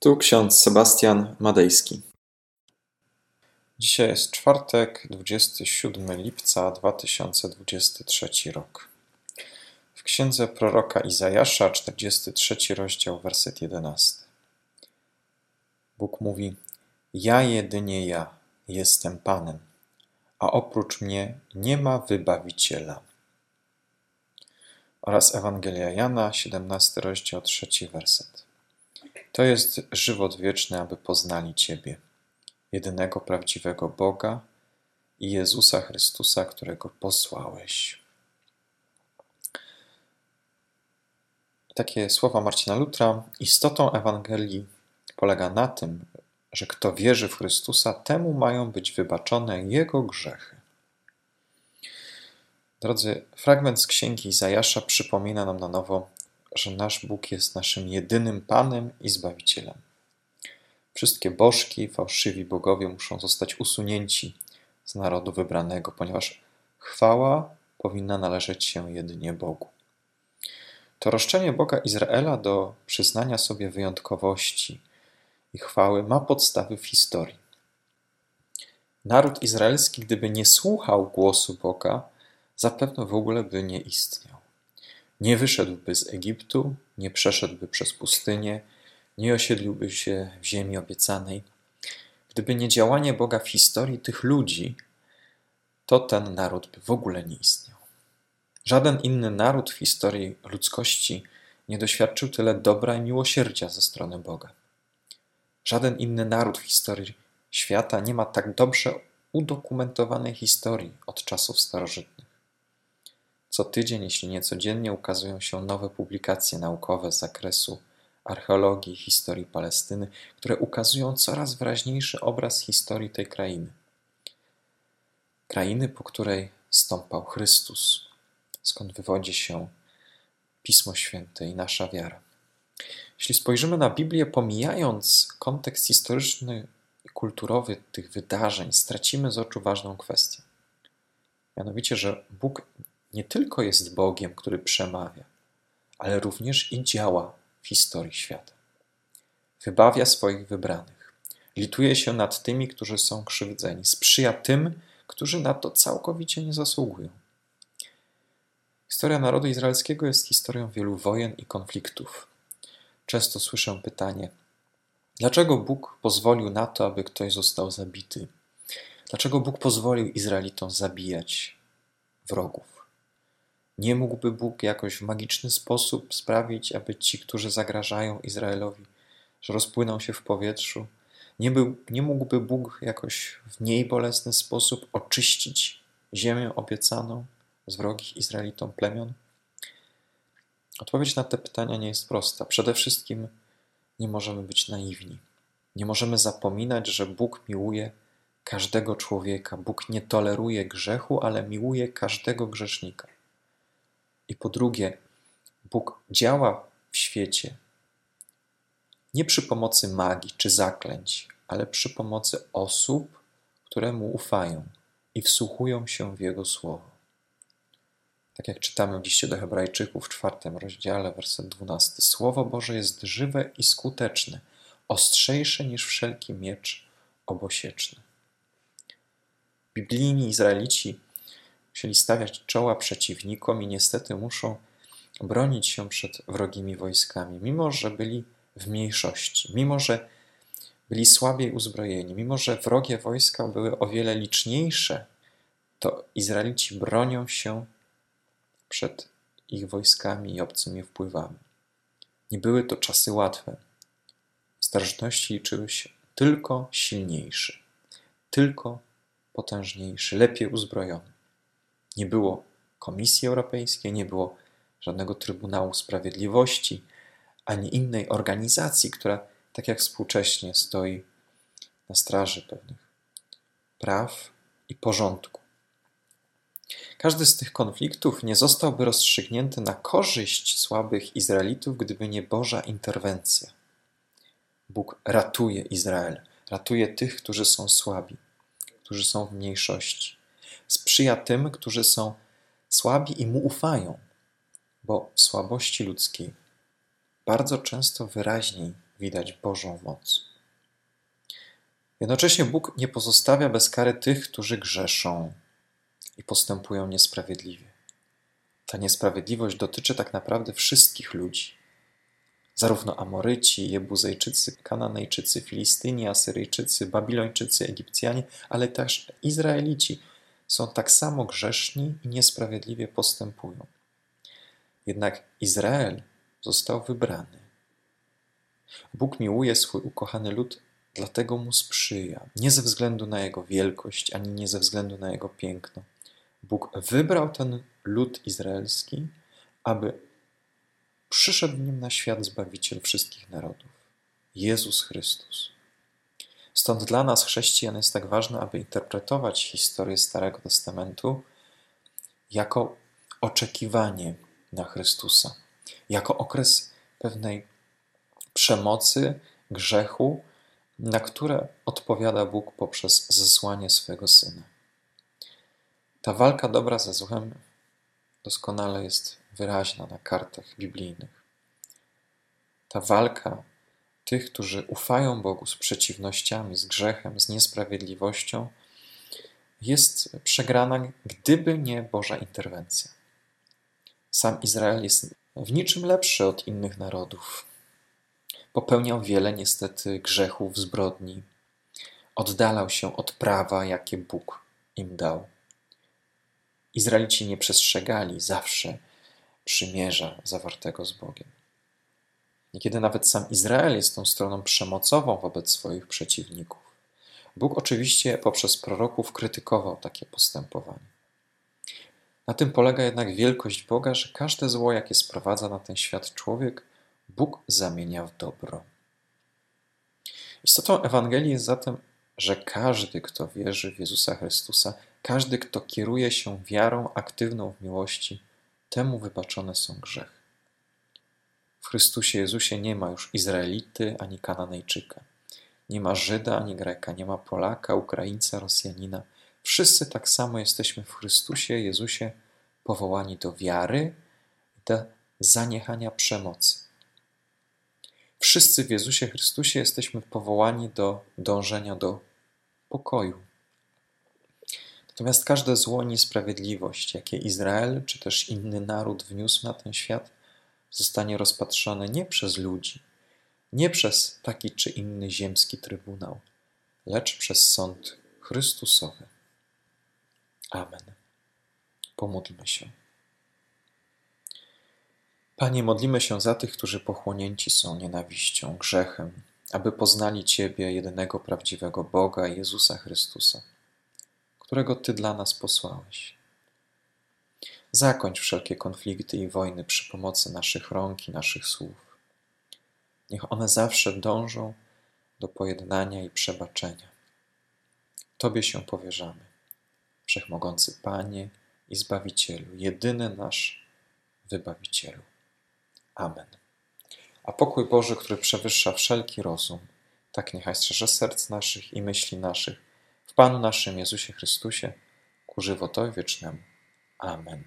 Tu ksiądz Sebastian Madejski. Dzisiaj jest czwartek, 27 lipca 2023 rok. W księdze proroka Izajasza, 43 rozdział, werset 11. Bóg mówi: Ja jedynie ja jestem Panem, a oprócz mnie nie ma wybawiciela. Oraz Ewangelia Jana, 17 rozdział, 3 werset. To jest żywot wieczny, aby poznali Ciebie, jedynego prawdziwego Boga i Jezusa Chrystusa, którego posłałeś. Takie słowa Marcina Lutra. Istotą Ewangelii polega na tym, że kto wierzy w Chrystusa, temu mają być wybaczone jego grzechy. Drodzy, fragment z księgi Izajasza przypomina nam na nowo że nasz Bóg jest naszym jedynym Panem i Zbawicielem. Wszystkie bożki, fałszywi bogowie muszą zostać usunięci z narodu wybranego, ponieważ chwała powinna należeć się jedynie Bogu. To roszczenie Boga Izraela do przyznania sobie wyjątkowości i chwały ma podstawy w historii. Naród izraelski, gdyby nie słuchał głosu Boga, zapewne w ogóle by nie istniał. Nie wyszedłby z Egiptu, nie przeszedłby przez pustynię, nie osiedliłby się w ziemi obiecanej. Gdyby nie działanie Boga w historii tych ludzi, to ten naród by w ogóle nie istniał. Żaden inny naród w historii ludzkości nie doświadczył tyle dobra i miłosierdzia ze strony Boga. Żaden inny naród w historii świata nie ma tak dobrze udokumentowanej historii od czasów starożytnych. Co tydzień, jeśli nie codziennie, ukazują się nowe publikacje naukowe z zakresu archeologii i historii Palestyny, które ukazują coraz wyraźniejszy obraz historii tej krainy. Krainy, po której stąpał Chrystus, skąd wywodzi się Pismo Święte i nasza wiara. Jeśli spojrzymy na Biblię, pomijając kontekst historyczny i kulturowy tych wydarzeń, stracimy z oczu ważną kwestię. Mianowicie, że Bóg nie tylko jest Bogiem, który przemawia, ale również i działa w historii świata. Wybawia swoich wybranych, lituje się nad tymi, którzy są krzywdzeni, sprzyja tym, którzy na to całkowicie nie zasługują. Historia narodu izraelskiego jest historią wielu wojen i konfliktów. Często słyszę pytanie: dlaczego Bóg pozwolił na to, aby ktoś został zabity? Dlaczego Bóg pozwolił Izraelitom zabijać wrogów? Nie mógłby Bóg jakoś w magiczny sposób sprawić, aby ci, którzy zagrażają Izraelowi, że rozpłyną się w powietrzu? Nie, był, nie mógłby Bóg jakoś w mniej bolesny sposób oczyścić ziemię obiecaną z wrogich Izraelitom plemion? Odpowiedź na te pytania nie jest prosta. Przede wszystkim nie możemy być naiwni. Nie możemy zapominać, że Bóg miłuje każdego człowieka. Bóg nie toleruje grzechu, ale miłuje każdego grzesznika. I po drugie, Bóg działa w świecie nie przy pomocy magii czy zaklęć, ale przy pomocy osób, które mu ufają i wsłuchują się w jego słowo. Tak jak czytamy w liście do Hebrajczyków w czwartym rozdziale, werset 12. Słowo Boże jest żywe i skuteczne, ostrzejsze niż wszelki miecz obosieczny. Biblijni Izraelici Musieli stawiać czoła przeciwnikom i niestety muszą bronić się przed wrogimi wojskami, mimo że byli w mniejszości, mimo że byli słabiej uzbrojeni, mimo że wrogie wojska były o wiele liczniejsze, to Izraelici bronią się przed ich wojskami i obcymi wpływami. Nie były to czasy łatwe. W starożytności liczyły się tylko silniejszy, tylko potężniejszy, lepiej uzbrojony. Nie było Komisji Europejskiej, nie było żadnego Trybunału Sprawiedliwości, ani innej organizacji, która tak jak współcześnie stoi na straży pewnych praw i porządku. Każdy z tych konfliktów nie zostałby rozstrzygnięty na korzyść słabych Izraelitów, gdyby nie Boża interwencja. Bóg ratuje Izrael, ratuje tych, którzy są słabi, którzy są w mniejszości sprzyja tym, którzy są słabi i mu ufają, bo w słabości ludzkiej bardzo często wyraźniej widać Bożą moc. Jednocześnie Bóg nie pozostawia bez kary tych, którzy grzeszą i postępują niesprawiedliwie. Ta niesprawiedliwość dotyczy tak naprawdę wszystkich ludzi. Zarówno Amoryci, Jebuzejczycy, Kananejczycy, Filistyni, Asyryjczycy, Babilończycy, Egipcjanie, ale też Izraelici są tak samo grzeszni i niesprawiedliwie postępują. Jednak Izrael został wybrany. Bóg miłuje swój ukochany lud, dlatego mu sprzyja, nie ze względu na jego wielkość, ani nie ze względu na jego piękno. Bóg wybrał ten lud izraelski, aby przyszedł nim na świat Zbawiciel wszystkich narodów Jezus Chrystus. Stąd dla nas, chrześcijan, jest tak ważne, aby interpretować historię Starego Testamentu jako oczekiwanie na Chrystusa, jako okres pewnej przemocy, grzechu, na które odpowiada Bóg poprzez zesłanie swego Syna. Ta walka dobra ze złem doskonale jest wyraźna na kartach biblijnych. Ta walka tych, którzy ufają Bogu z przeciwnościami, z grzechem, z niesprawiedliwością, jest przegrana, gdyby nie Boża interwencja. Sam Izrael jest w niczym lepszy od innych narodów. Popełniał wiele niestety grzechów, zbrodni. Oddalał się od prawa, jakie Bóg im dał. Izraelici nie przestrzegali zawsze przymierza zawartego z Bogiem. Niekiedy nawet sam Izrael jest tą stroną przemocową wobec swoich przeciwników. Bóg oczywiście poprzez proroków krytykował takie postępowanie. Na tym polega jednak wielkość Boga, że każde zło, jakie sprowadza na ten świat człowiek, Bóg zamienia w dobro. Istotą Ewangelii jest zatem, że każdy, kto wierzy w Jezusa Chrystusa, każdy, kto kieruje się wiarą aktywną w miłości, temu wybaczone są grzechy. W Chrystusie Jezusie nie ma już Izraelity ani Kananejczyka. Nie ma Żyda ani Greka, nie ma Polaka, Ukraińca, Rosjanina. Wszyscy tak samo jesteśmy w Chrystusie Jezusie powołani do wiary do zaniechania przemocy. Wszyscy w Jezusie Chrystusie jesteśmy powołani do dążenia do pokoju. Natomiast każde zło, niesprawiedliwość, jakie Izrael czy też inny naród wniósł na ten świat, zostanie rozpatrzone nie przez ludzi, nie przez taki czy inny ziemski trybunał, lecz przez sąd Chrystusowy. Amen. Pomódlmy się. Panie, modlimy się za tych, którzy pochłonięci są nienawiścią, grzechem, aby poznali Ciebie, jedynego prawdziwego Boga, Jezusa Chrystusa, którego Ty dla nas posłałeś. Zakończ wszelkie konflikty i wojny przy pomocy naszych rąk i naszych słów. Niech one zawsze dążą do pojednania i przebaczenia. Tobie się powierzamy, Wszechmogący Panie i Zbawicielu, jedyny nasz Wybawicielu. Amen. A pokój Boży, który przewyższa wszelki rozum, tak niechaj strzeże serc naszych i myśli naszych w Panu naszym Jezusie Chrystusie ku żywotowi wiecznemu. Amen.